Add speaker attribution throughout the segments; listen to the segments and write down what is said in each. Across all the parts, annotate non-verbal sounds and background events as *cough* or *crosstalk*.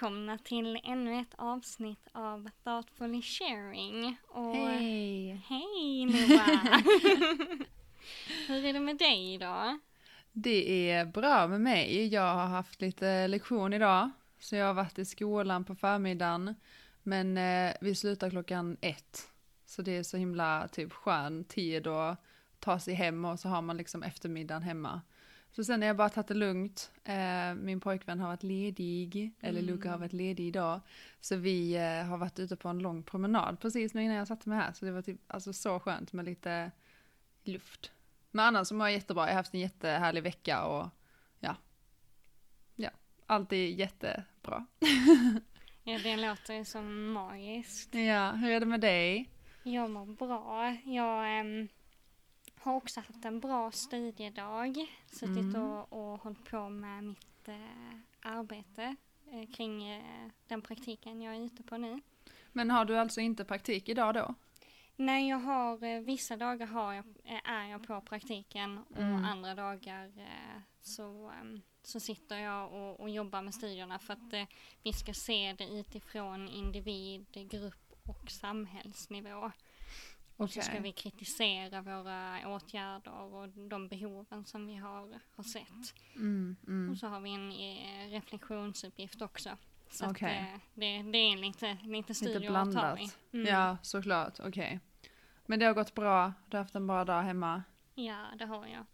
Speaker 1: välkomna till ännu ett avsnitt av Thoughtfully Sharing. Och
Speaker 2: Hej!
Speaker 1: Hej Noah! *laughs* Hur är det med dig idag?
Speaker 2: Det är bra med mig. Jag har haft lite lektion idag. Så jag har varit i skolan på förmiddagen. Men eh, vi slutar klockan ett. Så det är så himla typ skön tid att ta sig hem och så har man liksom eftermiddagen hemma. Så sen har jag bara tagit det lugnt. Eh, min pojkvän har varit ledig, eller Luca har varit ledig idag. Så vi eh, har varit ute på en lång promenad precis nu innan jag satte mig här. Så det var typ alltså så skönt med lite luft. Men annars så mår jag jättebra. Jag har haft en jättehärlig vecka och ja. Ja, allt är jättebra. *laughs*
Speaker 1: Ja, det låter ju som magiskt.
Speaker 2: Ja, hur är det med dig?
Speaker 1: Jag mår bra. Jag ehm, har också haft en bra studiedag. Suttit
Speaker 2: Mm.
Speaker 1: och, och hållit på med mitt eh, arbete eh, kring eh, den praktiken jag är ute på nu.
Speaker 2: Men har du alltså inte praktik idag då?
Speaker 1: Nej, jag har eh, vissa dagar har jag, eh, är jag på praktiken och
Speaker 2: Mm.
Speaker 1: andra dagar eh, så, ehm, så sitter jag och, och jobbar med studierna för att vi ska se det utifrån individ, grupp och samhällsnivå. Och så ska vi kritisera våra åtgärder och de behoven som vi har, har sett.
Speaker 2: Mm, mm.
Speaker 1: Och så har vi en eh, reflektionsuppgift också. Så att,
Speaker 2: Okej.
Speaker 1: eh, det, det är lite, lite studier
Speaker 2: Lite
Speaker 1: att ta i.
Speaker 2: blandat.
Speaker 1: Mm.
Speaker 2: Ja, såklart. Okej. Men det har gått bra. Du har haft en bra dag hemma.
Speaker 1: Ja, det har jag.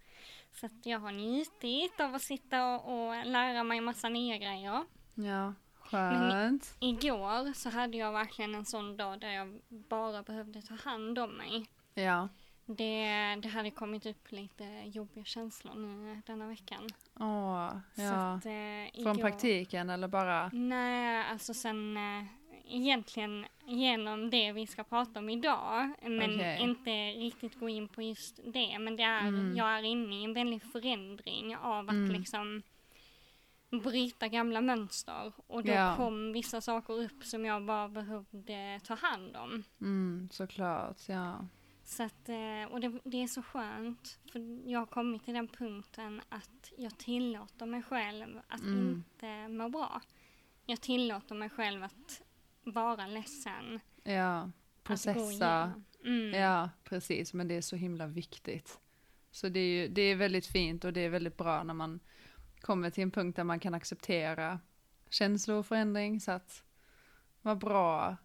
Speaker 1: Så att jag har njutit av att sitta och, och lära mig massa nya grejer.
Speaker 2: Ja, skönt.
Speaker 1: Igår så hade jag verkligen en sån dag där jag bara behövde ta hand om mig.
Speaker 2: Ja.
Speaker 1: Det, det hade kommit upp lite jobbiga känslor nu denna veckan.
Speaker 2: Åh,
Speaker 1: Så
Speaker 2: ja.
Speaker 1: att, eh,
Speaker 2: Från
Speaker 1: igår-
Speaker 2: praktiken eller bara?
Speaker 1: Nej, alltså sen eh, egentligen genom det vi ska prata om idag. Men
Speaker 2: Okej.
Speaker 1: inte riktigt gå in på just det. Men det är,
Speaker 2: Mm.
Speaker 1: jag är inne i en väldig förändring av att
Speaker 2: Mm.
Speaker 1: liksom bryta gamla mönster. Och då
Speaker 2: Ja.
Speaker 1: kom vissa saker upp som jag bara behövde ta hand om.
Speaker 2: Mm, såklart. Ja.
Speaker 1: Så att, eh, och det, det är så skönt, för jag har kommit till den punkten att jag tillåter mig själv att
Speaker 2: Mm.
Speaker 1: inte må bra. Jag tillåter mig själv att vara ledsen.
Speaker 2: Ja. Processa.
Speaker 1: Mm.
Speaker 2: Ja, precis. Men det är så himla viktigt. Så det är ju det är väldigt fint och det är väldigt bra när man kommer till en punkt där man kan acceptera känslor och förändring. Så att, vad bra.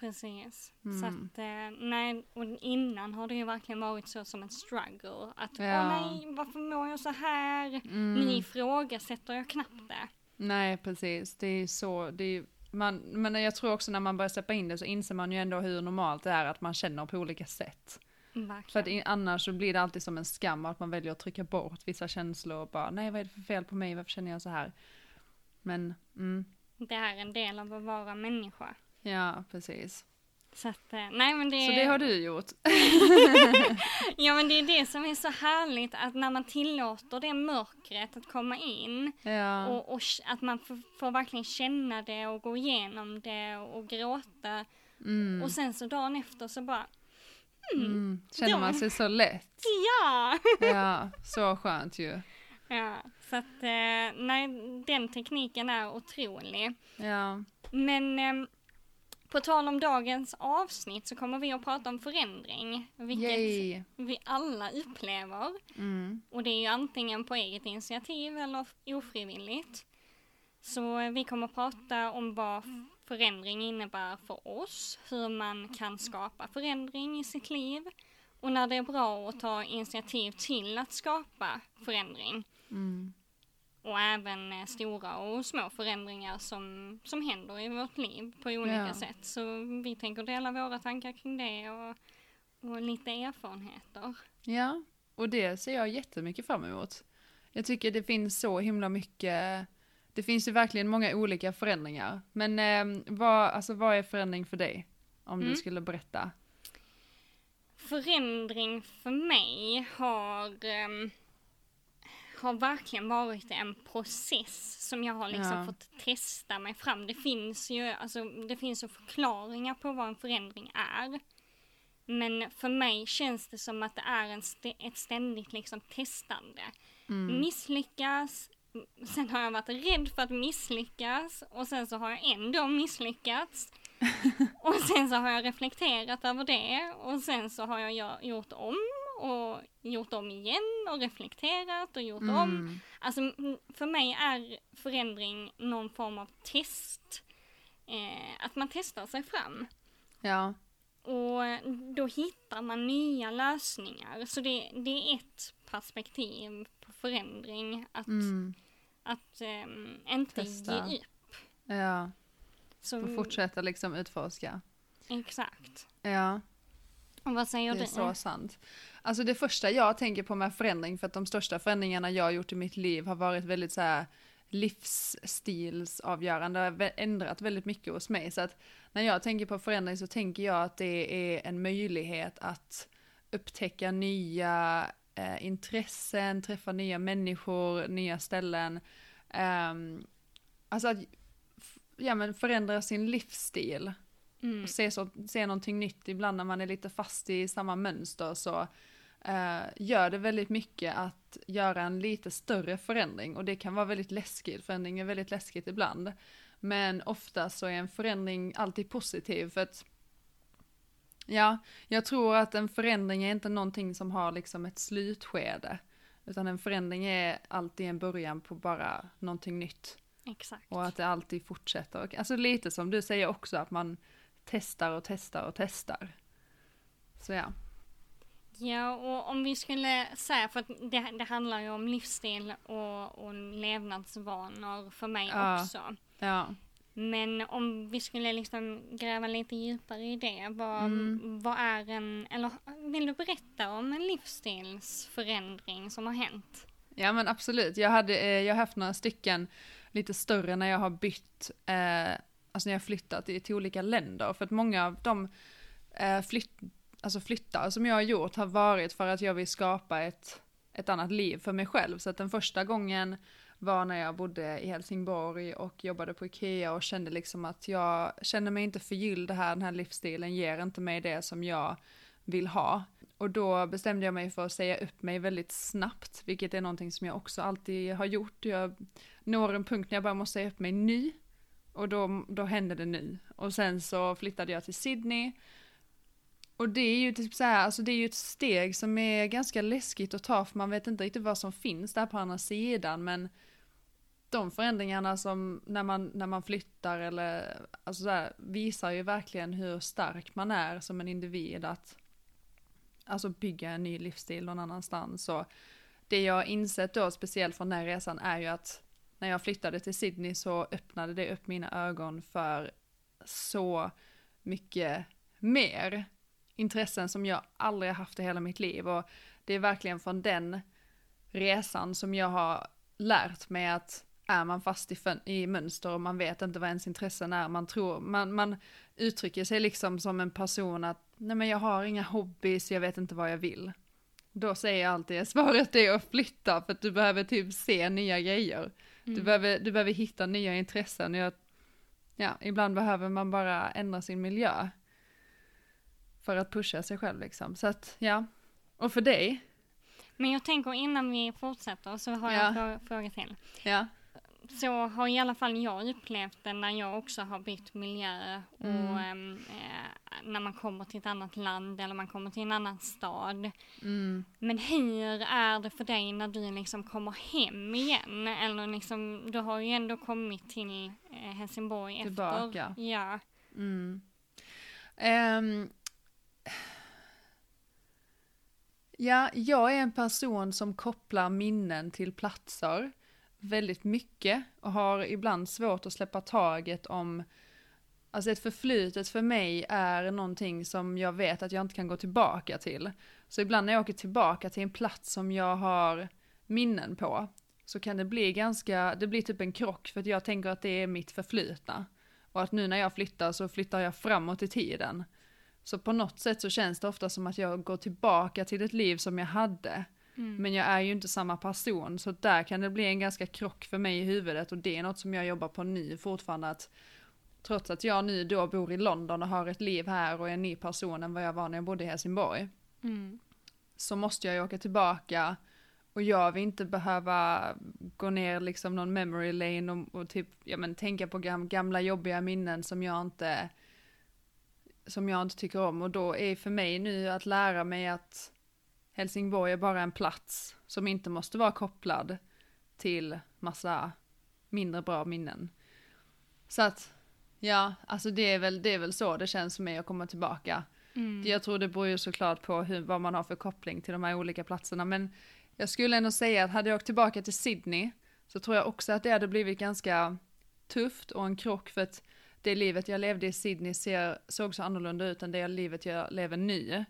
Speaker 1: Precis.
Speaker 2: Mm.
Speaker 1: Så att, eh, nej, och innan har det ju verkligen varit så som en struggle. Att,
Speaker 2: Ja.
Speaker 1: åh nej, varför mår jag så här?
Speaker 2: Mm.
Speaker 1: Nu ifrågasätter jag knappt det.
Speaker 2: Nej, precis. Det är så, det är, man, men jag tror också när man börjar släppa in det så inser man ju ändå hur normalt det är att man känner på olika sätt.
Speaker 1: Verkligen.
Speaker 2: För att annars så blir det alltid som en skam att man väljer att trycka bort vissa känslor och bara nej vad är det för fel på mig, varför känner jag så här? Men, mm,
Speaker 1: Det är en del av att vara människa.
Speaker 2: ja precis.
Speaker 1: Så att, eh, nej men det
Speaker 2: Så det har du gjort? *laughs*
Speaker 1: Ja men det är det som är så härligt att när man tillåter det mörkret att komma in
Speaker 2: Ja,
Speaker 1: och, och att man får, får verkligen känna det och gå igenom det och gråta
Speaker 2: mm,
Speaker 1: och sen så dagen efter så bara
Speaker 2: mm. Känner
Speaker 1: då-
Speaker 2: man sig så lätt?
Speaker 1: ja! *laughs*
Speaker 2: Ja, så skönt ju.
Speaker 1: ja så att eh, nej, den tekniken är otrolig.
Speaker 2: Ja,
Speaker 1: Men eh, på tal om dagens avsnitt så kommer vi att prata om förändring, vilket
Speaker 2: yay.
Speaker 1: vi alla upplever.
Speaker 2: Mm.
Speaker 1: Och det är ju antingen på eget initiativ eller ofrivilligt. Så eh, vi kommer att prata om vad förändring innebär för oss, hur man kan skapa förändring i sitt liv och när det är bra att ta initiativ till att skapa förändring.
Speaker 2: Mm.
Speaker 1: Och även eh, stora och små förändringar som, som händer i vårt liv på olika
Speaker 2: Ja.
Speaker 1: sätt. Så vi tänker dela våra tankar kring det och, och lite erfarenheter.
Speaker 2: Ja, och det ser jag jättemycket fram emot. Jag tycker det finns så himla mycket, det finns ju verkligen många olika förändringar. Men eh, vad, alltså, vad är förändring för dig? Om
Speaker 1: Mm.
Speaker 2: du skulle berätta.
Speaker 1: förändring för mig har, ehm, har verkligen varit en process som jag har liksom
Speaker 2: Ja.
Speaker 1: fått testa mig fram. Det finns ju alltså, det finns ju förklaringar på vad en förändring är. Men för mig känns det som att det är en st- ett ständigt liksom testande.
Speaker 2: Mm.
Speaker 1: Misslyckas, sen har jag varit rädd för att misslyckas och sen så har jag ändå misslyckats. *laughs* och sen så har jag reflekterat över det och sen så har jag gjort om och gjort om igen och reflekterat och gjort mm. om. Alltså för mig är förändring någon form av test. Eh, att man testar sig fram.
Speaker 2: Ja.
Speaker 1: Och då hittar man nya lösningar. Så det, det är ett perspektiv på förändring. Att, mm. Att um, inte Testa. ge upp.
Speaker 2: Ja. Så, och fortsätta liksom utforska.
Speaker 1: Exakt.
Speaker 2: Ja.
Speaker 1: Och vad säger
Speaker 2: du?
Speaker 1: Det
Speaker 2: är så sant. Alltså det första jag tänker på med förändring, för att de största förändringarna jag har gjort i mitt liv har varit väldigt så här livsstilsavgörande, har ändrat väldigt mycket hos mig. Så att när jag tänker på förändring så tänker jag att det är en möjlighet att upptäcka nya eh, intressen, träffa nya människor, nya ställen. Um, alltså att ja, men förändra sin livsstil. Mm. Och se, så, se någonting nytt. Ibland när man är lite fast i samma mönster så uh, gör det väldigt mycket att göra en lite större förändring. Och det kan vara väldigt läskigt, förändring är väldigt läskigt ibland. Men ofta så är en förändring alltid positiv för att Ja, jag tror att en förändring är inte någonting som har liksom ett slutskede. Utan en förändring är alltid en början på bara någonting nytt.
Speaker 1: Exakt.
Speaker 2: Och att det alltid fortsätter. Alltså lite som du säger också, att man testar och testar och testar. Så ja.
Speaker 1: Ja, och om vi skulle säga, för att det, det handlar ju om livsstil och, och levnadsvanor för mig ja. också.
Speaker 2: Ja.
Speaker 1: Men om vi skulle liksom gräva lite djupare i det, vad, mm. vad är en, eller vill du berätta om en livsstilsförändring som har hänt?
Speaker 2: Ja men absolut, jag, hade, eh, jag har haft några stycken lite större när jag har bytt, eh, alltså när jag har flyttat till, till olika länder, för att många av de eh, flytt, alltså flyttar som jag har gjort har varit för att jag vill skapa ett, ett annat liv för mig själv, så att den första gången var när jag bodde i Helsingborg och jobbade på Ikea och kände liksom att jag känner mig inte förgylld här, den här livsstilen ger inte mig det som jag vill ha. Och då bestämde jag mig för att säga upp mig väldigt snabbt, vilket är någonting som jag också alltid har gjort. Jag når en punkt när jag bara måste säga upp mig nu. Och då, då hände det nu. Och sen så flyttade jag till Sydney. Och det är ju typ så här, alltså det är ju ett steg som är ganska läskigt att ta för man vet inte riktigt vad som finns där på andra sidan men de förändringarna som när man, när man flyttar eller alltså så här, visar ju verkligen hur stark man är som en individ att alltså bygga en ny livsstil någon annanstans. Så det jag har insett då, speciellt från den här resan, är ju att när jag flyttade till Sydney så öppnade det upp mina ögon för så mycket mer intressen som jag aldrig har haft i hela mitt liv och det är verkligen från den resan som jag har lärt mig att är man fast i, i mönster och man vet inte vad ens intressen är, man tror, man, man uttrycker sig liksom som en person att nej men jag har inga hobbys, jag vet inte vad jag vill. Då säger jag alltid svaret är att flytta för att du behöver typ se nya grejer. Mm. Du, behöver, du behöver hitta nya intressen. Jag, ja, ibland behöver man bara ändra sin miljö. För att pusha sig själv liksom. Så att ja. Och för dig?
Speaker 1: Men jag tänker innan vi fortsätter så har jag en fråga till.
Speaker 2: Ja
Speaker 1: så har i alla fall jag upplevt det när jag också har bytt miljö och mm. eh, när man kommer till ett annat land eller man kommer till en annan stad.
Speaker 2: Mm.
Speaker 1: Men hur är det för dig när du liksom kommer hem igen? Eller liksom, du har ju ändå kommit till eh, Helsingborg
Speaker 2: Tillbaka.
Speaker 1: efter. Ja.
Speaker 2: Mm. Um, ja, jag är en person som kopplar minnen till platser väldigt mycket och har ibland svårt att släppa taget om Alltså ett förflutet för mig är någonting som jag vet att jag inte kan gå tillbaka till. Så ibland när jag åker tillbaka till en plats som jag har minnen på så kan det bli ganska, det blir typ en krock för att jag tänker att det är mitt förflutna. Och att nu när jag flyttar så flyttar jag framåt i tiden. Så på något sätt så känns det ofta som att jag går tillbaka till ett liv som jag hade. Mm. Men jag är ju inte samma person, så där kan det bli en ganska krock för mig i huvudet och det är något som jag jobbar på nu fortfarande att trots att jag nu då bor i London och har ett liv här och är en ny person än vad jag var när jag bodde i Helsingborg.
Speaker 1: Mm.
Speaker 2: Så måste jag ju åka tillbaka och jag vill inte behöva gå ner liksom någon memory lane och, och typ, ja men tänka på gam, gamla jobbiga minnen som jag inte, som jag inte tycker om. Och då är för mig nu att lära mig att Helsingborg är bara en plats som inte måste vara kopplad till massa mindre bra minnen. Så att, ja, alltså det är väl, det är väl så det känns för mig att komma tillbaka.
Speaker 1: Mm.
Speaker 2: Jag tror det beror ju såklart på hur, vad man har för koppling till de här olika platserna, men jag skulle ändå säga att hade jag åkt tillbaka till Sydney så tror jag också att det hade blivit ganska tufft och en krock för att det livet jag levde i Sydney ser, såg så annorlunda ut än det livet jag lever nu.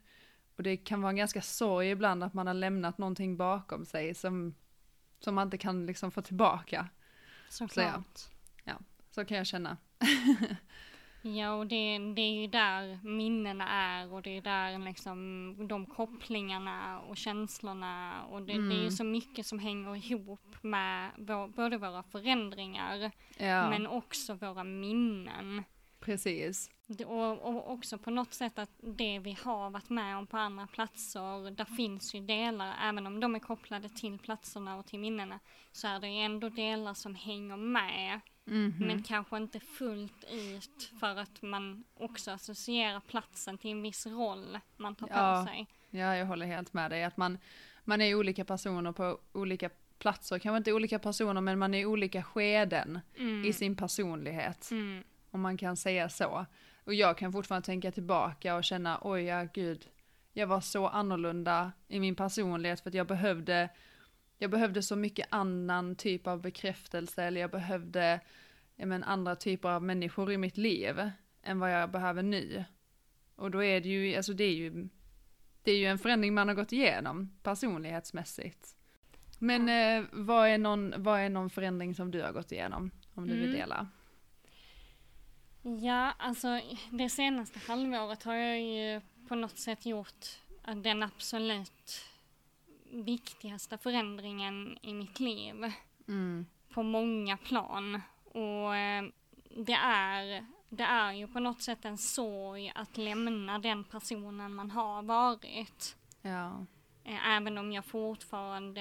Speaker 2: Och det kan vara en ganska sorg ibland att man har lämnat någonting bakom sig som, som man inte kan liksom få tillbaka.
Speaker 1: Såklart.
Speaker 2: Så kan jag känna. *laughs*
Speaker 1: Ja, och det, det är ju där minnena är och det är där liksom de kopplingarna och känslorna och det, det är ju
Speaker 2: Mm.
Speaker 1: så mycket som hänger ihop med vår, både våra förändringar
Speaker 2: Ja,
Speaker 1: men också våra minnen.
Speaker 2: precis.
Speaker 1: Och, och också på något sätt att det vi har varit med om på andra platser, där finns ju delar, även om de är kopplade till platserna och till minnena, så är det ju ändå delar som hänger med,
Speaker 2: Mhm.
Speaker 1: men kanske inte fullt ut för att man också associerar platsen till en viss roll man tar
Speaker 2: Ja.
Speaker 1: på sig.
Speaker 2: Ja, jag håller helt med dig. Att man, man är olika personer på olika platser. Kanske inte olika personer, men man är i olika skeden
Speaker 1: Mm.
Speaker 2: i sin personlighet.
Speaker 1: Mm.
Speaker 2: Om man kan säga så. Och jag kan fortfarande tänka tillbaka och känna, oj ja gud, jag var så annorlunda i min personlighet för att jag behövde, jag behövde så mycket annan typ av bekräftelse eller jag behövde ja, men, andra typer av människor i mitt liv än vad jag behöver nu. Och då är det ju, alltså det är ju, det är ju en förändring man har gått igenom personlighetsmässigt. Men eh, vad, är någon, vad är någon förändring som du har gått igenom? Om du vill
Speaker 1: Mm.
Speaker 2: dela.
Speaker 1: Ja, alltså det senaste halvåret har jag ju på något sätt gjort den absolut viktigaste förändringen i mitt liv
Speaker 2: Mm.
Speaker 1: på många plan. Och eh, det är, det är ju på något sätt en sorg att lämna den personen man har varit.
Speaker 2: Ja.
Speaker 1: Eh, Även om jag fortfarande,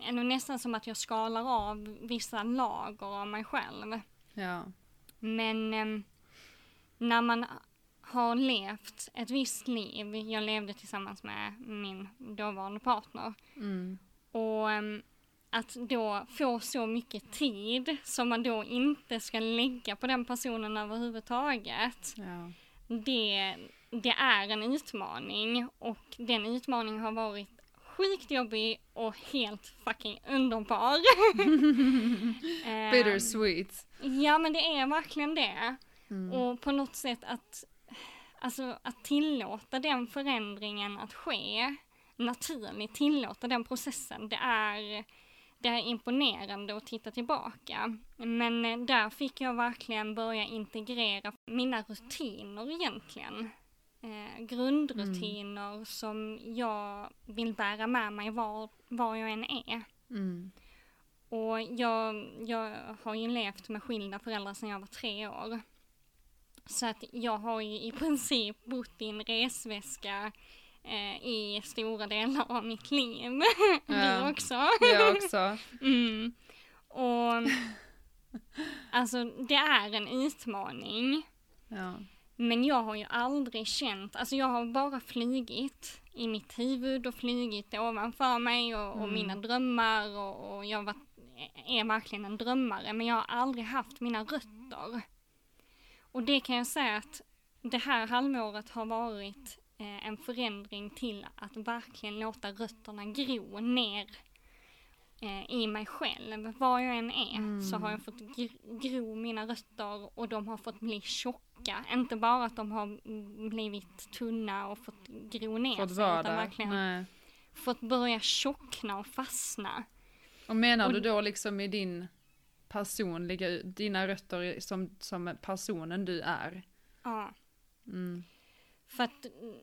Speaker 1: är nog nästan som att jag skalar av vissa lager av mig själv.
Speaker 2: Ja.
Speaker 1: Men när man har levt ett visst liv, jag levde tillsammans med min dåvarande partner,
Speaker 2: Mm.
Speaker 1: och em, att då få så mycket tid som man då inte ska lägga på den personen överhuvudtaget,
Speaker 2: Ja.
Speaker 1: det, det är en utmaning och den utmaningen har varit sjukt jobbig och helt fucking underbar. *laughs* Em,
Speaker 2: Bittersweet.
Speaker 1: Ja men det är verkligen det.
Speaker 2: Mm.
Speaker 1: Och på något sätt att, alltså att tillåta den förändringen att ske naturligt, tillåta den processen, det är, det är imponerande att titta tillbaka. Men eh, där fick jag verkligen börja integrera mina rutiner egentligen. Eh, grundrutiner som jag vill bära med mig var, var jag än är.
Speaker 2: Mm.
Speaker 1: Och jag, jag har ju levt med skilda föräldrar sedan jag var tre år. Så att jag har ju i princip bott i en resväska eh, i stora delar av mitt liv. *laughs*
Speaker 2: Ja.
Speaker 1: Du också.
Speaker 2: Jag också. *laughs*
Speaker 1: Mm. Och alltså det är en utmaning.
Speaker 2: Ja.
Speaker 1: Men jag har ju aldrig känt, alltså jag har bara flygit i mitt huvud och flygit ovanför mig och, och
Speaker 2: Mm.
Speaker 1: mina drömmar och, och jag varit, är verkligen en drömmare men jag har aldrig haft mina rötter. Och det kan jag säga att det här halvåret har varit eh, en förändring till att verkligen låta rötterna gro ner eh, i mig själv. Var jag än är så har jag fått gr- gro mina rötter och de har fått bli tjocka. Inte bara att de har mm, blivit tunna och fått gro ner
Speaker 2: Fått
Speaker 1: sig utan verkligen
Speaker 2: Nej.
Speaker 1: fått börja tjockna och fastna.
Speaker 2: Och menar
Speaker 1: Och-
Speaker 2: du då liksom i din personliga, dina rötter som, som personen du är?
Speaker 1: Ja.
Speaker 2: Mm.
Speaker 1: För att mm,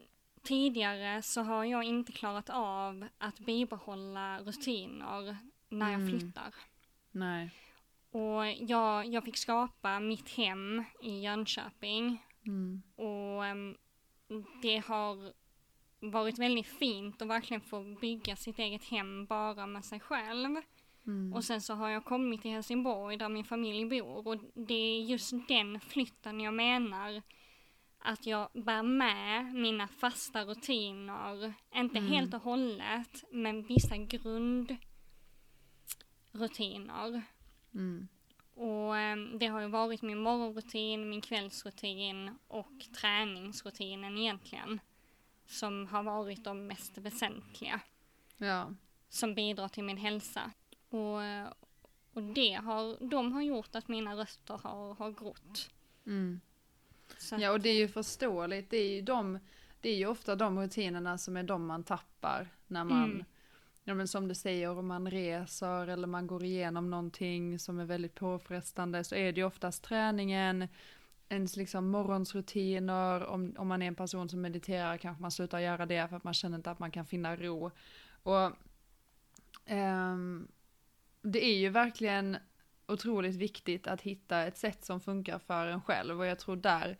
Speaker 1: tidigare så har jag inte klarat av att bibehålla rutiner när jag
Speaker 2: Mm.
Speaker 1: flyttar.
Speaker 2: Nej.
Speaker 1: Och jag, jag fick skapa mitt hem i Jönköping
Speaker 2: Mm.
Speaker 1: och em, det har varit väldigt fint att verkligen få bygga sitt eget hem bara med sig själv.
Speaker 2: Mm.
Speaker 1: Och sen så har jag kommit till Helsingborg där min familj bor och det är just den flytten jag menar att jag bär med mina fasta rutiner, inte
Speaker 2: Mm.
Speaker 1: helt och hållet, men vissa grundrutiner.
Speaker 2: Mm.
Speaker 1: Och eh, det har ju varit min morgonrutin, min kvällsrutin och träningsrutinen egentligen. Som har varit de mest väsentliga.
Speaker 2: Ja.
Speaker 1: Som bidrar till min hälsa. Och, och det har, de har gjort att mina rötter har, har grott.
Speaker 2: Mm. Ja, och det är ju förståeligt. Det är ju, de, det är ju ofta de rutinerna som är de man tappar när man,
Speaker 1: Mm.
Speaker 2: ja men som du säger, om man reser eller man går igenom någonting som är väldigt påfrestande så är det ju oftast träningen, ens liksom morgonsrutiner, om, om man är en person som mediterar kanske man slutar göra det för att man känner inte att man kan finna ro. Och ehm, det är ju verkligen otroligt viktigt att hitta ett sätt som funkar för en själv. Och jag tror där,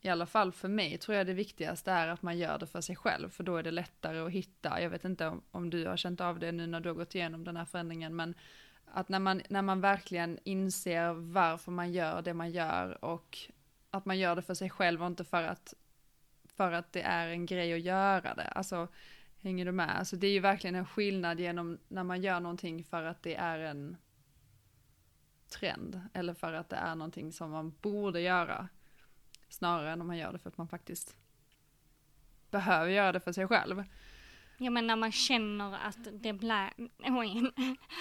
Speaker 2: i alla fall för mig, tror jag det viktigaste är att man gör det för sig själv. För då är det lättare att hitta, jag vet inte om, om du har känt av det nu när du har gått igenom den här förändringen. Men att när man, när man verkligen inser varför man gör det man gör och att man gör det för sig själv och inte för att, för att det är en grej att göra det. Alltså, hänger du med? Alltså det är ju verkligen en skillnad genom när man gör någonting för att det är en trend eller för att det är någonting som man borde göra. Snarare än om man gör det för att man faktiskt behöver göra det för sig själv.
Speaker 1: Ja men när man känner att det, *laughs* oj,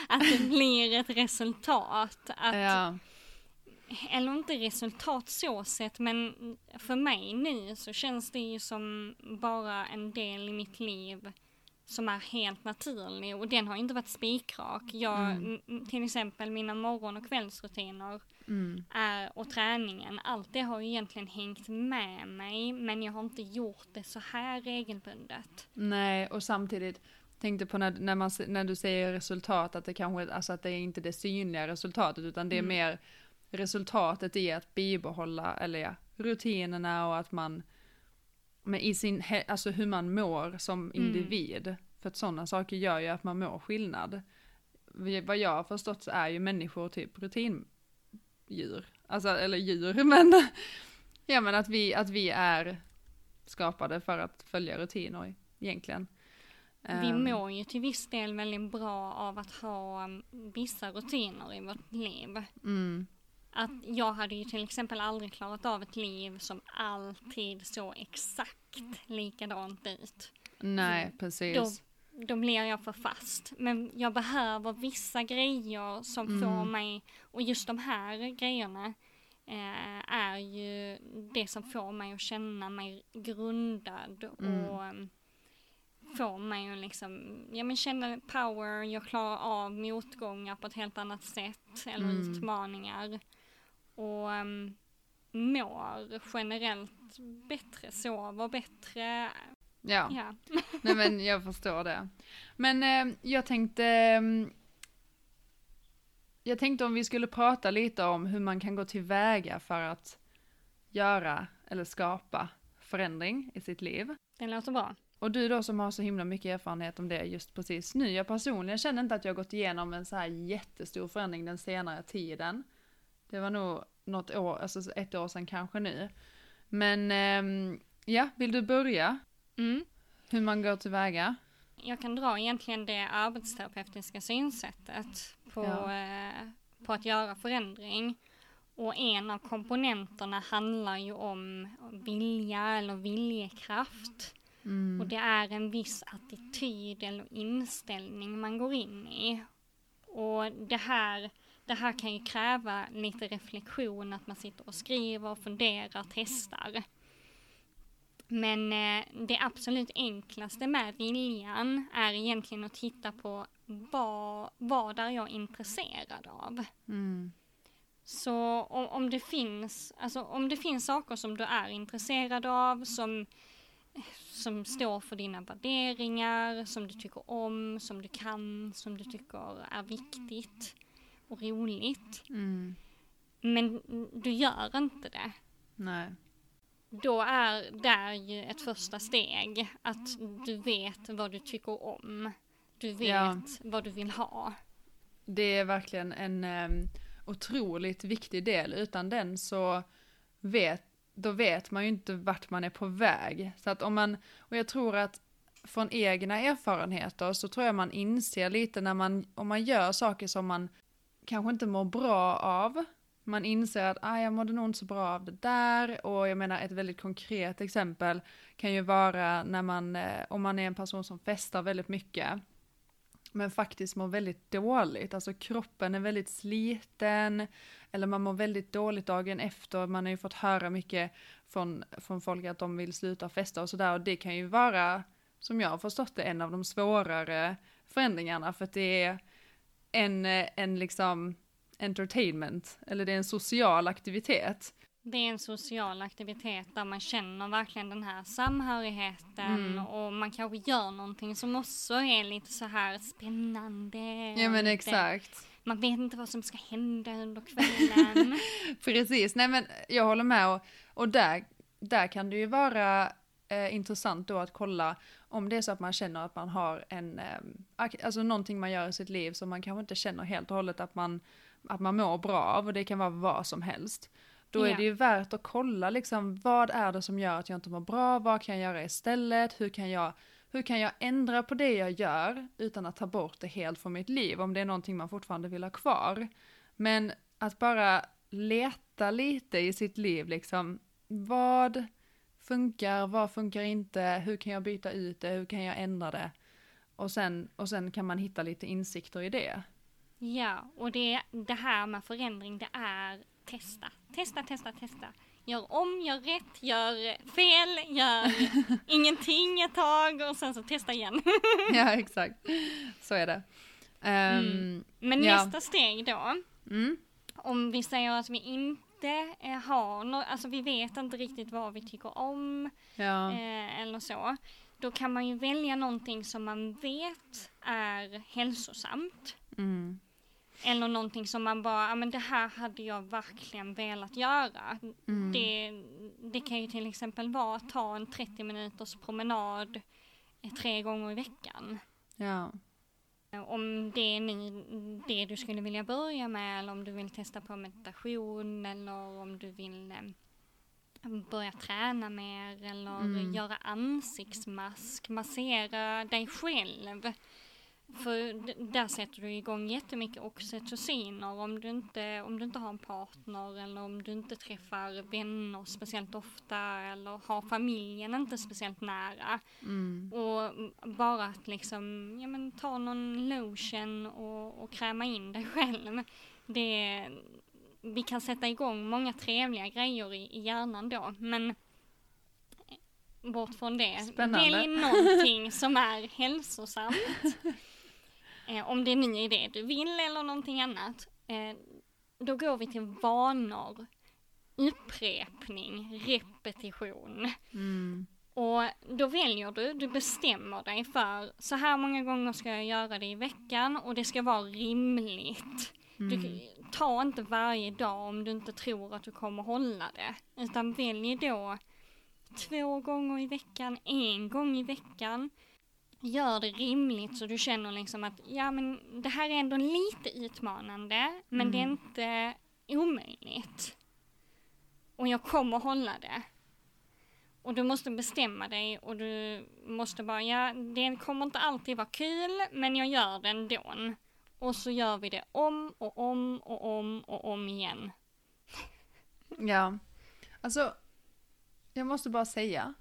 Speaker 1: att det blir ett resultat. Att,
Speaker 2: Ja,
Speaker 1: Eller inte resultat så sett men för mig nu så känns det ju som bara en del i mitt liv som är helt naturlig och den har inte varit spikrak. Jag,
Speaker 2: Mm.
Speaker 1: till exempel mina morgon och kvällsrutiner
Speaker 2: mm,
Speaker 1: är, och träningen, allt det har ju egentligen hängt med mig men jag har inte gjort det så här regelbundet.
Speaker 2: nej och samtidigt tänkte på när, när, man, när du säger resultat att det kanske, alltså att det är inte det synliga resultatet utan det är
Speaker 1: Mm.
Speaker 2: mer resultatet i att bibehålla, eller ja, rutinerna och att man, men i sin, alltså hur man mår som
Speaker 1: Mm.
Speaker 2: individ. För att sådana saker gör ju att man mår skillnad. Vad jag har förstått så är ju människor typ rutindjur. Alltså, eller djur, *laughs* men ja men att vi, att vi är skapade för att följa rutiner egentligen.
Speaker 1: Vi
Speaker 2: Ehm,
Speaker 1: mår ju till viss del väldigt bra av att ha um, vissa rutiner i vårt liv.
Speaker 2: Mm,
Speaker 1: Att jag hade ju till exempel aldrig klarat av ett liv som alltid så exakt likadant ut.
Speaker 2: nej, precis.
Speaker 1: Då blir jag för fast. Men jag behöver vissa grejer som
Speaker 2: Mm.
Speaker 1: får mig, och just de här grejerna eh, är ju det som får mig att känna mig grundad
Speaker 2: Mm.
Speaker 1: och um, får mig att liksom, ja men känna power, jag klarar av motgångar på ett helt annat sätt, eller
Speaker 2: Mm.
Speaker 1: utmaningar. Och um, mår generellt bättre, sover bättre,
Speaker 2: Ja.
Speaker 1: ja. *laughs*
Speaker 2: Nej men jag förstår det. Men eh, jag tänkte ehm, Jag tänkte om vi skulle prata lite om hur man kan gå tillväga för att göra eller skapa förändring i sitt liv.
Speaker 1: Det låter bra.
Speaker 2: Och du då som har så himla mycket erfarenhet om det just precis nu. Jag personligen känner inte att jag gått igenom en så här jättestor förändring den senare tiden. Det var nog något år, alltså ett år sedan kanske nu. Men ehm, ja, vill du börja?
Speaker 1: Mm.
Speaker 2: Hur man går tillväga?
Speaker 1: Jag kan dra egentligen det arbetsterapeutiska synsättet på,
Speaker 2: Ja.
Speaker 1: eh, på att göra förändring. Och en av komponenterna handlar ju om vilja eller viljekraft.
Speaker 2: Mm.
Speaker 1: Och det är en viss attityd eller inställning man går in i. Och det här, det här kan ju kräva lite reflektion, att man sitter och skriver, funderar, testar. Men eh, det absolut enklaste med viljan är egentligen att titta på vad, vad är jag intresserad av.
Speaker 2: Mm.
Speaker 1: Så om, om, det finns, alltså, om det finns saker som du är intresserad av, som, som står för dina värderingar, som du tycker om, som du kan, som du tycker är viktigt och roligt.
Speaker 2: Mm.
Speaker 1: Men du gör inte det.
Speaker 2: Nej.
Speaker 1: Då är det ju ett första steg att du vet vad du tycker om. Du vet
Speaker 2: Ja.
Speaker 1: vad du vill ha.
Speaker 2: Det är verkligen en um, otroligt viktig del. Utan den så vet, då vet man ju inte vart man är på väg. Så att om man, och jag tror att från egna erfarenheter så tror jag man inser lite när man, om man gör saker som man kanske inte mår bra av, man inser att ah, jag mådde nog inte så bra av det där. Och jag menar ett väldigt konkret exempel kan ju vara när man, eh, om man är en person som festar väldigt mycket men faktiskt mår väldigt dåligt, alltså kroppen är väldigt sliten eller man mår väldigt dåligt dagen efter, man har ju fått höra mycket från, från folk att de vill sluta festa och sådär. Och det kan ju vara, som jag har förstått det, en av de svårare förändringarna. För att det är en, en liksom entertainment, eller det är en social aktivitet.
Speaker 1: Det är en social aktivitet där man känner verkligen den här samhörigheten mm. och man kanske gör någonting som också är lite så här spännande.
Speaker 2: Ja men exakt.
Speaker 1: Man vet inte vad som ska hända under kvällen. *laughs*
Speaker 2: Precis, nej men jag håller med och, och där, där kan det ju vara eh, intressant då att kolla om det är så att man känner att man har en, eh, alltså någonting man gör i sitt liv som man kanske inte känner helt och hållet att man att man mår bra av och det kan vara vad som helst. Då är det ju värt att kolla liksom vad är det som gör att jag inte mår bra, vad kan jag göra istället, hur kan jag, hur kan jag ändra på det jag gör utan att ta bort det helt från mitt liv om det är någonting man fortfarande vill ha kvar. Men att bara leta lite i sitt liv liksom, vad funkar, vad funkar inte, hur kan jag byta ut det, hur kan jag ändra det? Och sen, och sen kan man hitta lite insikter i det.
Speaker 1: Ja, och det, det här med förändring, det är testa. Testa, testa, testa. Gör om, gör rätt, gör fel, gör *laughs* ingenting ett tag och sen så testa igen. *laughs*
Speaker 2: ja, *laughs* exakt. Så är det. Um,
Speaker 1: mm. Men ja. nästa steg då, mm. om vi säger att vi inte eh, har något, alltså vi vet inte riktigt vad vi tycker om ja. eh, eller så. Då kan man ju välja någonting som man vet är hälsosamt. Mm. Eller någonting som man bara, ja men det här hade jag verkligen velat göra. Mm. Det, det kan ju till exempel vara att ta en 30 minuters promenad tre gånger i veckan.
Speaker 2: Ja.
Speaker 1: Om det är ni, det du skulle vilja börja med eller om du vill testa på meditation eller om du vill eh, börja träna mer eller mm. göra ansiktsmask, massera dig själv. För där sätter du igång jättemycket oxytociner om du inte, om du inte har en partner eller om du inte träffar vänner speciellt ofta eller har familjen inte speciellt nära. Mm. Och bara att liksom, ja men ta någon lotion och, och kräma in dig *laughs* själv. Det, vi kan sätta igång många trevliga grejer i, i hjärnan då men bort från det.
Speaker 2: Spännande.
Speaker 1: Välj någonting som är hälsosamt. *laughs* Eh, om det är det du vill eller någonting annat. Eh, då går vi till vanor, upprepning, repetition. Mm. Och då väljer du, du bestämmer dig för så här många gånger ska jag göra det i veckan och det ska vara rimligt. Mm. Du, ta inte varje dag om du inte tror att du kommer hålla det. Utan välj då två gånger i veckan, en gång i veckan gör det rimligt så du känner liksom att ja men det här är ändå lite utmanande men mm. det är mm. inte omöjligt. Och jag kommer hålla det. Och du måste bestämma dig och du måste bara, ja det kommer inte alltid vara kul men jag gör det ändå. Och så gör vi det om och om och om och om igen.
Speaker 2: Ja, alltså jag måste bara säga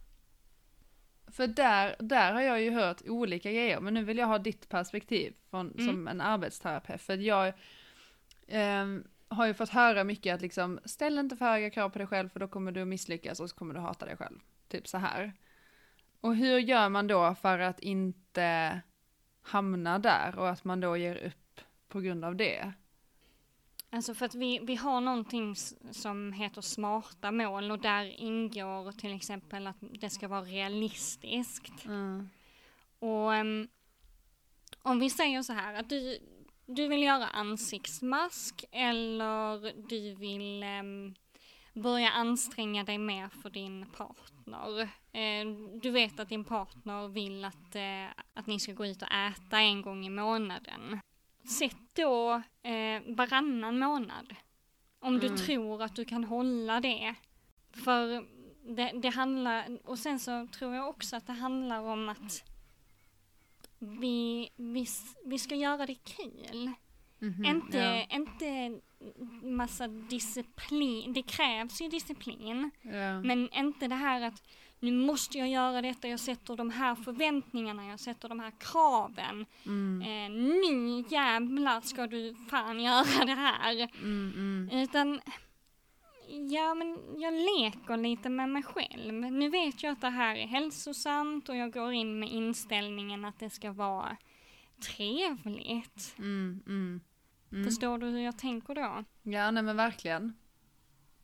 Speaker 2: för där, där har jag ju hört olika grejer, men nu vill jag ha ditt perspektiv från, mm. som en arbetsterapeut. För jag eh, har ju fått höra mycket att liksom, ställ inte för höga krav på dig själv för då kommer du misslyckas och så kommer du hata dig själv. Typ så här. Och hur gör man då för att inte hamna där och att man då ger upp på grund av det?
Speaker 1: Alltså för att vi, vi har någonting som heter smarta mål och där ingår till exempel att det ska vara realistiskt. Mm. Och um, om vi säger så här att du, du vill göra ansiktsmask eller du vill um, börja anstränga dig mer för din partner. Uh, du vet att din partner vill att, uh, att ni ska gå ut och äta en gång i månaden. Sätt då eh, varannan månad. Om du
Speaker 2: Mm.
Speaker 1: tror att du kan hålla det. För det, det handlar, och sen så tror jag också att det handlar om att vi, vi, vi ska göra det kul.
Speaker 2: Mhm,
Speaker 1: Inte,
Speaker 2: ja.
Speaker 1: inte massa disciplin, det krävs ju disciplin.
Speaker 2: Ja.
Speaker 1: Men inte det här att nu måste jag göra detta, jag sätter de här förväntningarna, jag sätter de här kraven.
Speaker 2: Mm,
Speaker 1: Eh, nu jävlar ska du fan göra det här.
Speaker 2: mm, mm.
Speaker 1: Utan, ja men jag leker lite med mig själv. Nu vet jag att det här är hälsosamt och jag går in med inställningen att det ska vara trevligt.
Speaker 2: Mm, mm. Mm.
Speaker 1: Förstår du hur jag tänker då?
Speaker 2: Ja, nej men verkligen.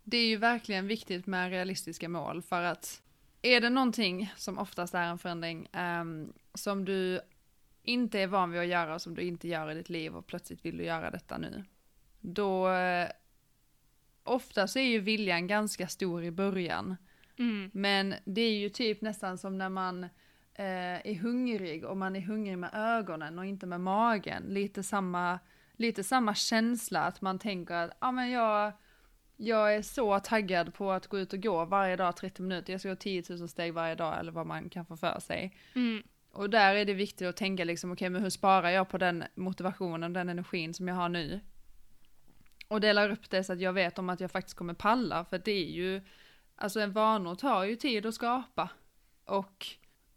Speaker 2: Det är ju verkligen viktigt med realistiska mål för att är det någonting som oftast är en förändring ehm, som du inte är van vid att göra och som du inte gör i ditt liv och plötsligt vill du göra detta nu. Då eh, ofta så är ju viljan ganska stor i början.
Speaker 1: Mm.
Speaker 2: Men det är ju typ nästan som när man eh, är hungrig och man är hungrig med ögonen och inte med magen. Lite samma, lite samma känsla att man tänker att ah, men jag, jag är så taggad på att gå ut och gå varje dag 30 minuter. Jag ska gå 10 000 steg varje dag eller vad man kan få för sig.
Speaker 1: Mm.
Speaker 2: Och där är det viktigt att tänka liksom, okej men hur sparar jag på den motivationen, den energin som jag har nu? Och delar upp det så att jag vet om att jag faktiskt kommer palla, för det är ju, alltså en vanor tar ju tid att skapa. Och,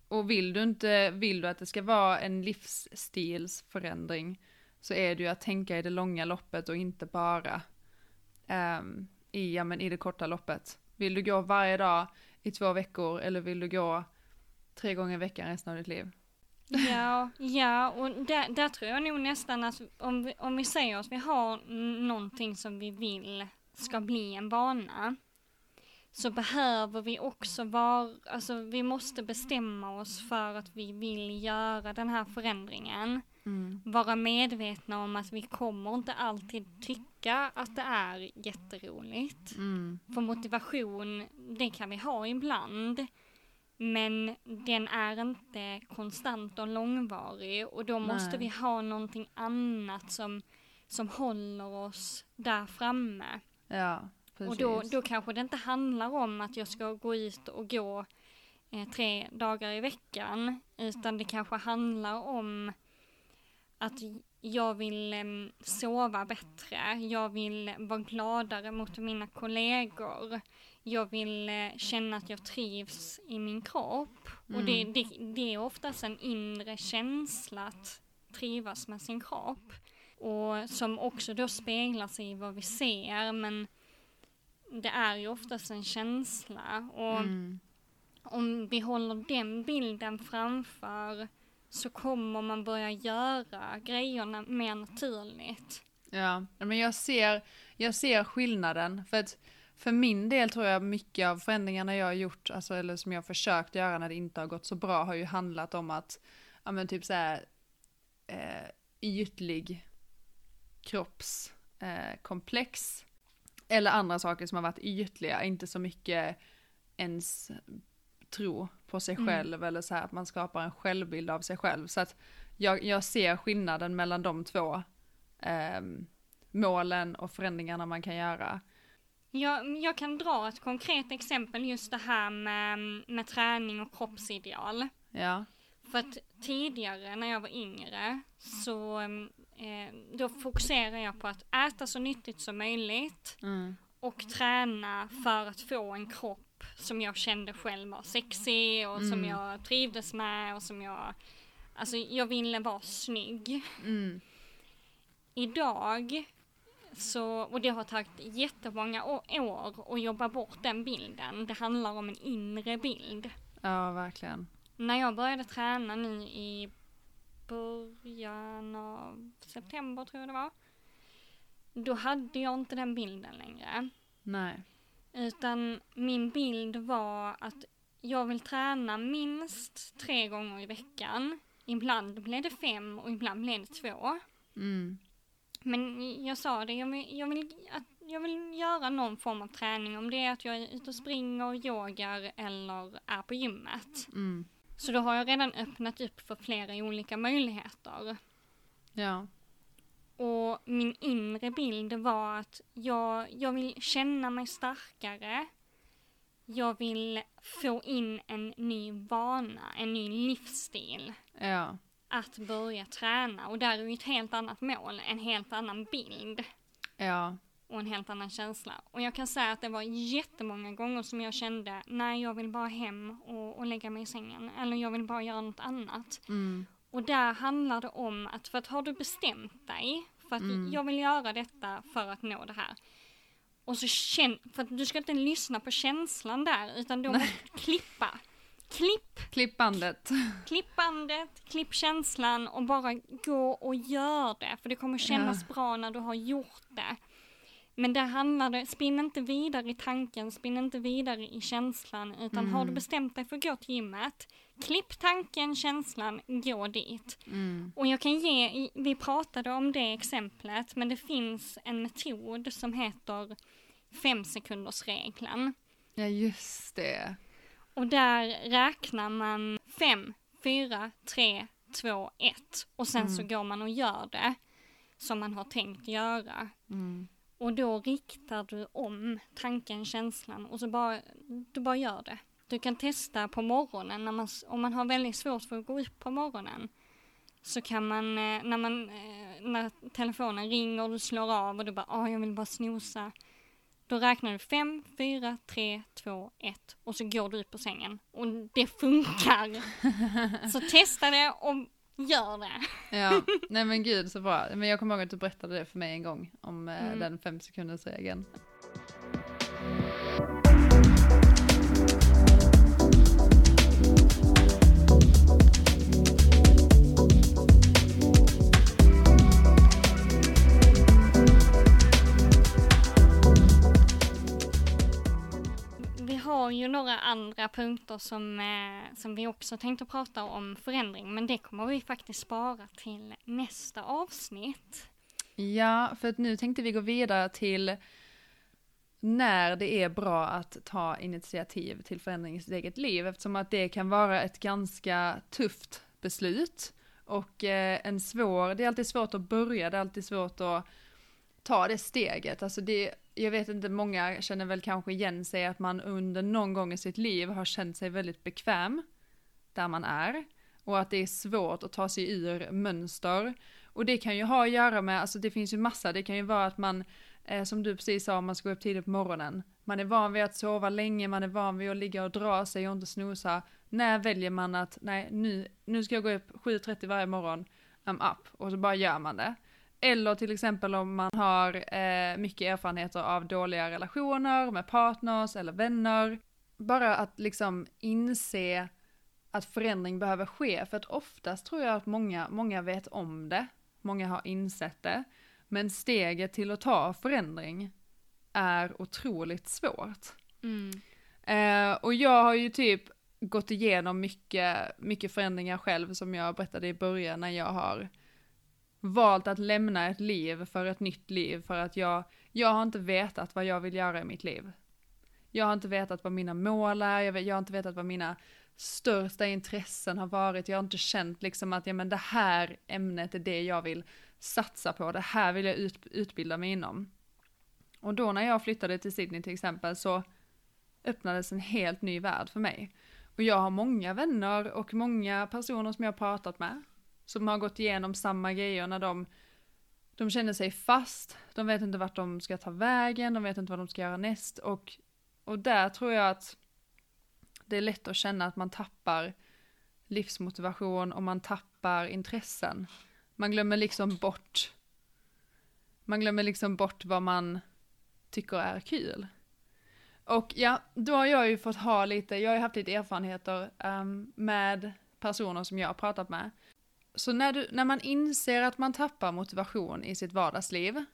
Speaker 2: och vill du inte, vill du att det ska vara en livsstilsförändring, så är det ju att tänka i det långa loppet och inte bara ehm, i, ja, men i det korta loppet. Vill du gå varje dag i två veckor eller vill du gå tre gånger i veckan resten av ditt liv?
Speaker 1: Ja, ja och där, där tror jag nog nästan att om vi, om vi säger att vi har någonting som vi vill ska bli en vana så behöver vi också vara, alltså vi måste bestämma oss för att vi vill göra den här förändringen.
Speaker 2: Mm.
Speaker 1: Vara medvetna om att vi kommer inte alltid tycka att det är jätteroligt.
Speaker 2: Mm.
Speaker 1: För motivation, det kan vi ha ibland. Men den är inte konstant och långvarig och då måste
Speaker 2: Nej.
Speaker 1: vi ha någonting annat som, som håller oss där framme.
Speaker 2: Ja, precis.
Speaker 1: Och då, då kanske det inte handlar om att jag ska gå ut och gå eh, tre dagar i veckan. Utan det kanske handlar om att jag vill em, sova bättre. Jag vill vara gladare mot mina kollegor. Jag vill eh, känna att jag trivs i min kropp. Och det,
Speaker 2: Mm.
Speaker 1: det, det är oftast en inre känsla att trivas med sin kropp. Och som också då speglar sig i vad vi ser. Men det är ju oftast en känsla. Och
Speaker 2: Mm.
Speaker 1: om vi håller den bilden framför så kommer man börja göra grejerna mer naturligt.
Speaker 2: Ja, men jag ser, jag ser skillnaden. För att för min del tror jag mycket av förändringarna jag har gjort, alltså, eller som jag har försökt göra när det inte har gått så bra, har ju handlat om att, ja men typ såhär, eh, ytlig kroppskomplex. Eh, eller andra saker som har varit ytliga, inte så mycket ens tro på sig
Speaker 1: Mm.
Speaker 2: själv eller så här att man skapar en självbild av sig själv. Så att jag, jag ser skillnaden mellan de två ehm, målen och förändringarna man kan göra.
Speaker 1: Jag, jag kan dra ett konkret exempel just det här med, med träning och kroppsideal.
Speaker 2: Ja.
Speaker 1: För att tidigare när jag var yngre så eh, då fokuserar jag på att äta så nyttigt som möjligt
Speaker 2: Mm.
Speaker 1: och träna för att få en kropp som jag kände själv var sexig och som
Speaker 2: Mm.
Speaker 1: jag trivdes med och som jag, alltså jag ville vara snygg.
Speaker 2: Mm.
Speaker 1: Idag så, och det har tagit jättemånga år att jobba bort den bilden. Det handlar om en inre bild.
Speaker 2: Ja, verkligen.
Speaker 1: När jag började träna nu i början av september tror jag det var. Då hade jag inte den bilden längre.
Speaker 2: Nej.
Speaker 1: Utan min bild var att jag vill träna minst tre gånger i veckan. Ibland blev det fem och ibland blev det två.
Speaker 2: Mm.
Speaker 1: Men jag sa det, jag vill, jag, vill, att jag vill göra någon form av träning. Om det är att jag är ute och springer, yogar eller är på gymmet.
Speaker 2: Mm.
Speaker 1: Så då har jag redan öppnat upp för flera olika möjligheter.
Speaker 2: Ja.
Speaker 1: Och min inre bild var att jag, jag vill känna mig starkare. Jag vill få in en ny vana, en ny livsstil.
Speaker 2: Ja.
Speaker 1: Att börja träna och där är ju ett helt annat mål, en helt annan bild
Speaker 2: Ja.
Speaker 1: och en helt annan känsla. Och jag kan säga att det var jättemånga gånger som jag kände, nej jag vill bara hem och, och lägga mig i sängen. Eller jag vill bara göra något annat.
Speaker 2: Mm.
Speaker 1: Och där handlar det om att, för att har du bestämt dig för att
Speaker 2: Mm.
Speaker 1: jag vill göra detta för att nå det här. Och så känn, för att du ska inte lyssna på känslan där utan då måste du klippa. Klipp, *laughs*
Speaker 2: Klipp bandet.
Speaker 1: klipp känslan och bara gå och gör det. För det kommer kännas bra när du har gjort det. Men där handlar det, spinn inte vidare i tanken, spinn inte vidare i känslan, utan har du
Speaker 2: Mm.
Speaker 1: bestämt dig för att gå till gymmet, klipp tanken, känslan, gå dit.
Speaker 2: Mm.
Speaker 1: Och jag kan ge, vi pratade om det exemplet, men det finns en metod som heter fem sekunders regeln.
Speaker 2: Ja, just det.
Speaker 1: Och där räknar man fem, fyra, tre, två, ett. Och sen så
Speaker 2: Mm.
Speaker 1: går man och gör det som man har tänkt göra.
Speaker 2: Mm.
Speaker 1: Och då riktar du om tanken, känslan och så bara, du bara gör det. Du kan testa på morgonen, när man, om man har väldigt svårt för att gå upp på morgonen. Så kan man, eh, när man, eh, när telefonen ringer och du slår av och du bara, ah jag vill bara snosa. Då räknar du fem, fyra, tre, två, ett och så går du upp på sängen. Och det funkar. *laughs* så testa det och gör det.
Speaker 2: Ja, nej men gud så bra. Men jag kommer ihåg att du berättade det för mig en gång om eh,
Speaker 1: Mm.
Speaker 2: den fem sekunders regeln.
Speaker 1: Vi har ju några andra punkter som, eh, som vi också tänkte prata om förändring, men det kommer vi faktiskt spara till nästa avsnitt.
Speaker 2: Ja, för att nu tänkte vi gå vidare till när det är bra att ta initiativ till förändring i sitt eget liv eftersom att det kan vara ett ganska tufft beslut och eh, en svår, det är alltid svårt att börja, det är alltid svårt att ta det steget. Alltså det, jag vet inte, många känner väl kanske igen sig att man under någon gång i sitt liv har känt sig väldigt bekväm där man är och att det är svårt att ta sig ur mönster. Och det kan ju ha att göra med, alltså det finns ju massa, det kan ju vara att man, eh, som du precis sa, man ska gå upp tidigt på morgonen. Man är van vid att sova länge, man är van vid att ligga och dra sig och inte snosa. När väljer man att, nej nu, nu ska jag gå upp 7.30 varje morgon, I'm up, och så bara gör man det. Eller till exempel om man har eh, mycket erfarenheter av dåliga relationer med partners eller vänner. Bara att liksom inse att förändring behöver ske, för att oftast tror jag att många, många vet om det, många har insett det, men steget till att ta förändring är otroligt svårt. Eh, och jag har ju typ gått igenom mycket, mycket förändringar själv som jag berättade i början när jag har valt att lämna ett liv för ett nytt liv för att jag, jag har inte vetat vad jag vill göra i mitt liv. Jag har inte vetat vad mina mål är, jag, vet, jag har inte vetat vad mina största intressen har varit, jag har inte känt liksom att ja, men det här ämnet är det jag vill satsa på, det här vill jag ut, utbilda mig inom. Och då när jag flyttade till Sydney till exempel så öppnades en helt ny värld för mig. Och jag har många vänner och många personer som jag har pratat med som har gått igenom samma grejer när de, de känner sig fast, de vet inte vart de ska ta vägen, de vet inte vad de ska göra näst och, och där tror jag att det är lätt att känna att man tappar livsmotivation och man tappar intressen. Man glömmer liksom bort, man glömmer liksom bort vad man tycker är kul. Och ja, då har jag ju fått ha lite, jag har ju haft lite erfarenheter um, med personer som jag har pratat med. Så när, du, när man inser att man tappar motivation i sitt vardagsliv,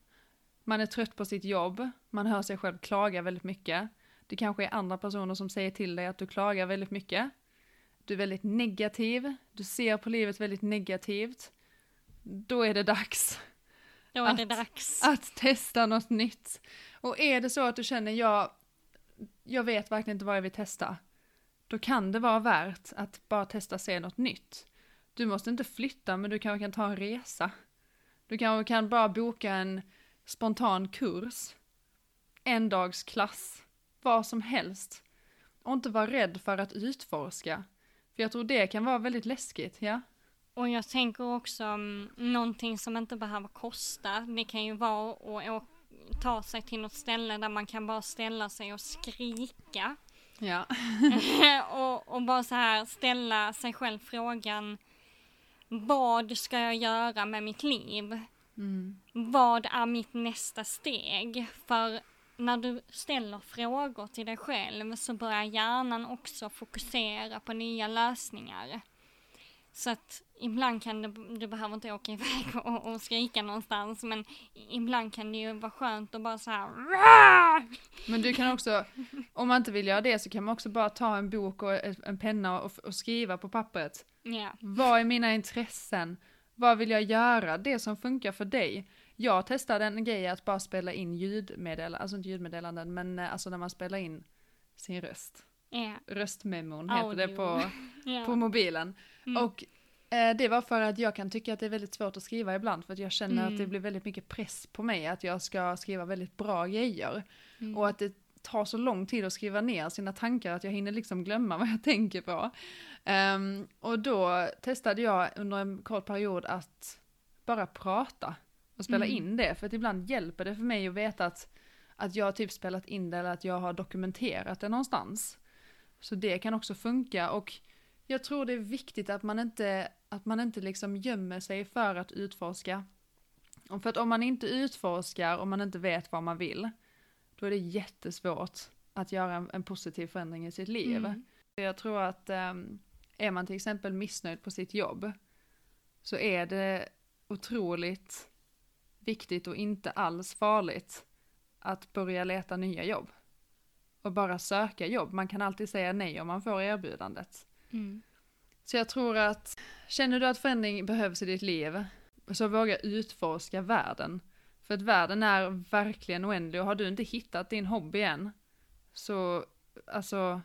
Speaker 2: man är trött på sitt jobb, man hör sig själv klaga väldigt mycket, det kanske är andra personer som säger till dig att du klagar väldigt mycket, du är väldigt negativ, du ser på livet väldigt negativt, då är det dags
Speaker 1: Då är det
Speaker 2: Att-
Speaker 1: dags.
Speaker 2: att testa något nytt. Och är det så att du känner, jag, jag vet verkligen inte vad jag vill testa, då kan det vara värt att bara testa se något nytt. Du måste inte flytta, men du kanske kan ta en resa. Du kanske kan bara boka en spontan kurs, en dags klass, vad som helst. Och inte vara rädd för att utforska. För jag tror det kan vara väldigt läskigt, ja.
Speaker 1: Och jag tänker också um, någonting som inte behöver kosta. Det kan ju vara att ta sig till något ställe där man kan bara ställa sig och skrika.
Speaker 2: Ja. *laughs*
Speaker 1: och, och bara så här ställa sig själv frågan vad ska jag göra med mitt liv?
Speaker 2: Mm.
Speaker 1: Vad är mitt nästa steg? För när du ställer frågor till dig själv så börjar hjärnan också fokusera på nya lösningar. Så att ibland kan det, du behöver inte åka iväg och, och skrika någonstans, men ibland kan det ju vara skönt att bara så här.
Speaker 2: Men du kan också, om man inte vill göra det så kan man också bara ta en bok och en penna och, och skriva på pappret.
Speaker 1: Ja.
Speaker 2: Vad är mina intressen? Vad vill jag göra? Det som funkar för dig. Jag testade en grej att bara spela in ljudmeddelanden, alltså inte ljudmeddelanden, men eh, alltså när man spelar in sin röst.
Speaker 1: Ja.
Speaker 2: Röstmemon heter
Speaker 1: Audio.
Speaker 2: det på,
Speaker 1: Ja.
Speaker 2: på mobilen.
Speaker 1: Mm.
Speaker 2: Och eh, det var för att jag kan tycka att det är väldigt svårt att skriva ibland för att jag känner att det
Speaker 1: Mm.
Speaker 2: blir väldigt mycket press på mig att jag ska skriva väldigt bra grejer.
Speaker 1: Mm.
Speaker 2: Och att det tar så lång tid att skriva ner sina tankar att jag hinner liksom glömma vad jag *laughs* tänker på. Ehm, och då testade jag under en kort period att bara prata och spela
Speaker 1: Mm.
Speaker 2: in det. För att ibland hjälper det för mig att veta att, att jag har typ spelat in det eller att jag har dokumenterat det någonstans. Så det kan också funka och jag tror det är viktigt att man inte, att man inte liksom gömmer sig för att utforska. För att om man inte utforskar och man inte vet vad man vill, då är det jättesvårt att göra en, en positiv förändring i sitt liv.
Speaker 1: Mm.
Speaker 2: Jag tror att ehm, är man till exempel missnöjd på sitt jobb så är det otroligt viktigt och inte alls farligt att börja leta nya jobb. Och bara söka jobb. Man kan alltid säga nej om man får erbjudandet.
Speaker 1: Mm.
Speaker 2: Så jag tror att känner du att förändring behövs i ditt liv så våga utforska världen. För att världen är verkligen oändlig och har du inte hittat din hobby än så alltså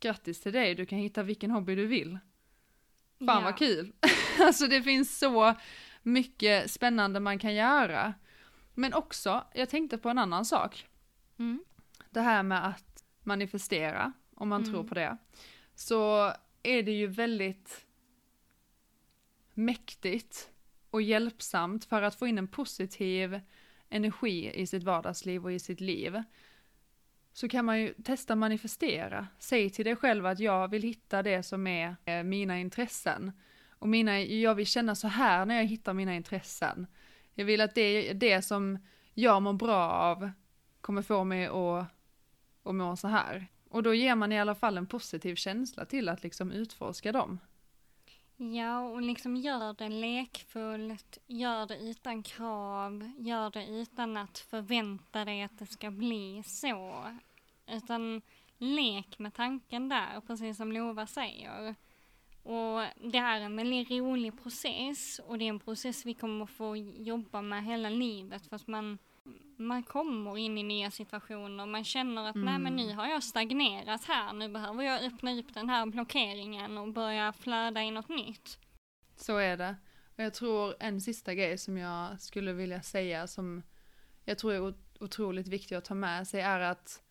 Speaker 2: grattis till dig, du kan hitta vilken hobby du vill. Fan
Speaker 1: Ja.
Speaker 2: vad kul! *laughs* alltså det finns så mycket spännande man kan göra. Men också, jag tänkte på en annan sak.
Speaker 1: Mm.
Speaker 2: Det här med att manifestera, om man
Speaker 1: Mm.
Speaker 2: tror på det. Så är det ju väldigt mäktigt och hjälpsamt för att få in en positiv energi i sitt vardagsliv och i sitt liv. Så kan man ju testa manifestera. Säg till dig själv att jag vill hitta det som är eh, mina intressen. Och mina, jag vill känna så här när jag hittar mina intressen. Jag vill att det, det som jag mår bra av kommer få mig att, att må så här. Och då ger man i alla fall en positiv känsla till att liksom utforska dem.
Speaker 1: Ja, och liksom gör det lekfullt, gör det utan krav, gör det utan att förvänta dig att det ska bli så. Utan lek med tanken där, precis som Lova säger. Och det är en väldigt rolig process och det är en process vi kommer få jobba med hela livet för att man, man kommer in i nya situationer, man känner att nej men nu har jag stagnerat här, nu behöver jag öppna upp den här blockeringen och börja flöda i något nytt.
Speaker 2: Så är det. Och jag tror en sista grej som jag skulle vilja säga som jag tror är ot- otroligt viktig att ta med sig är att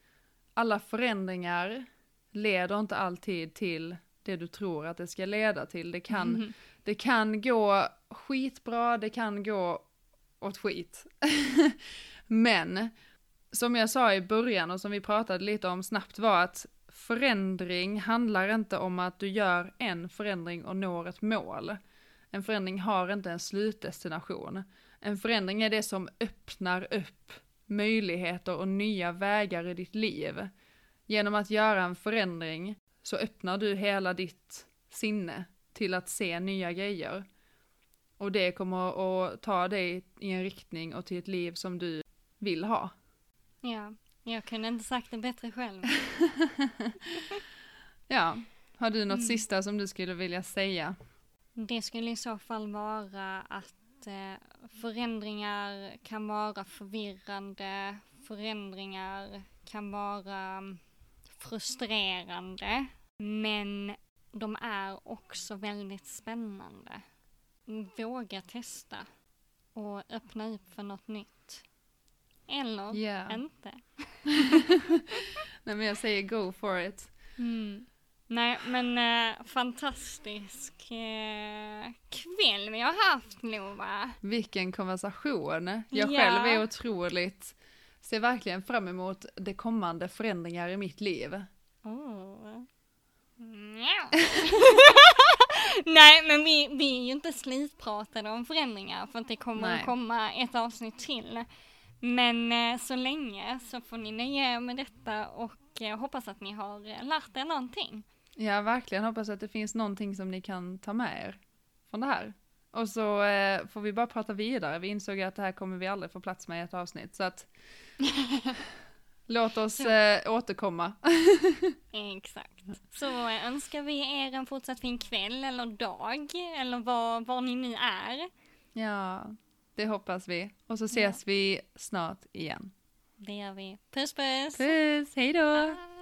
Speaker 2: alla förändringar leder inte alltid till det du tror att det ska leda till. Det kan, det kan gå skitbra, det kan gå åt skit. *laughs* Men som jag sa i början och som vi pratade lite om snabbt var att förändring handlar inte om att du gör en förändring och når ett mål. En förändring har inte en slutdestination. En förändring är det som öppnar upp möjligheter och nya vägar i ditt liv. Genom att göra en förändring så öppnar du hela ditt sinne till att se nya grejer. Och det kommer att ta dig i en riktning och till ett liv som du vill ha.
Speaker 1: Ja, jag kunde inte sagt det bättre själv. *laughs*
Speaker 2: Ja, har du något
Speaker 1: Mm.
Speaker 2: sista som du skulle vilja säga?
Speaker 1: Det skulle i så fall vara att eh, förändringar kan vara förvirrande, förändringar kan vara mm, frustrerande, men de är också väldigt spännande. Våga testa. och öppna upp för något nytt. Eller
Speaker 2: Ja.
Speaker 1: inte. *laughs*
Speaker 2: Nej men jag säger go for it.
Speaker 1: Mm. Nej, men eh, fantastisk eh, kväll vi har haft Lova.
Speaker 2: Vilken konversation. Jag
Speaker 1: Ja.
Speaker 2: själv är otroligt, ser verkligen fram emot det kommande förändringar i mitt liv.
Speaker 1: Oh. *laughs* Nej, men vi, vi är ju inte slitpratade om förändringar för att det kommer
Speaker 2: Nej.
Speaker 1: att komma ett avsnitt till. Men eh, så länge så får ni nöja er med detta och eh, hoppas att ni har eh, lärt er någonting.
Speaker 2: Jag verkligen hoppas att det finns någonting som ni kan ta med er från det här. Och så eh, får vi bara prata vidare. Vi insåg att det här kommer vi aldrig få plats med i ett avsnitt. Så att *laughs* låt oss eh, återkomma. *laughs*
Speaker 1: Exakt. Så eh, önskar vi er en fortsatt fin kväll eller dag eller var, var ni nu är.
Speaker 2: ja, det hoppas vi. Och så ses vi snart igen.
Speaker 1: Det gör vi. Puss puss!
Speaker 2: Puss, hej då!
Speaker 1: Bye.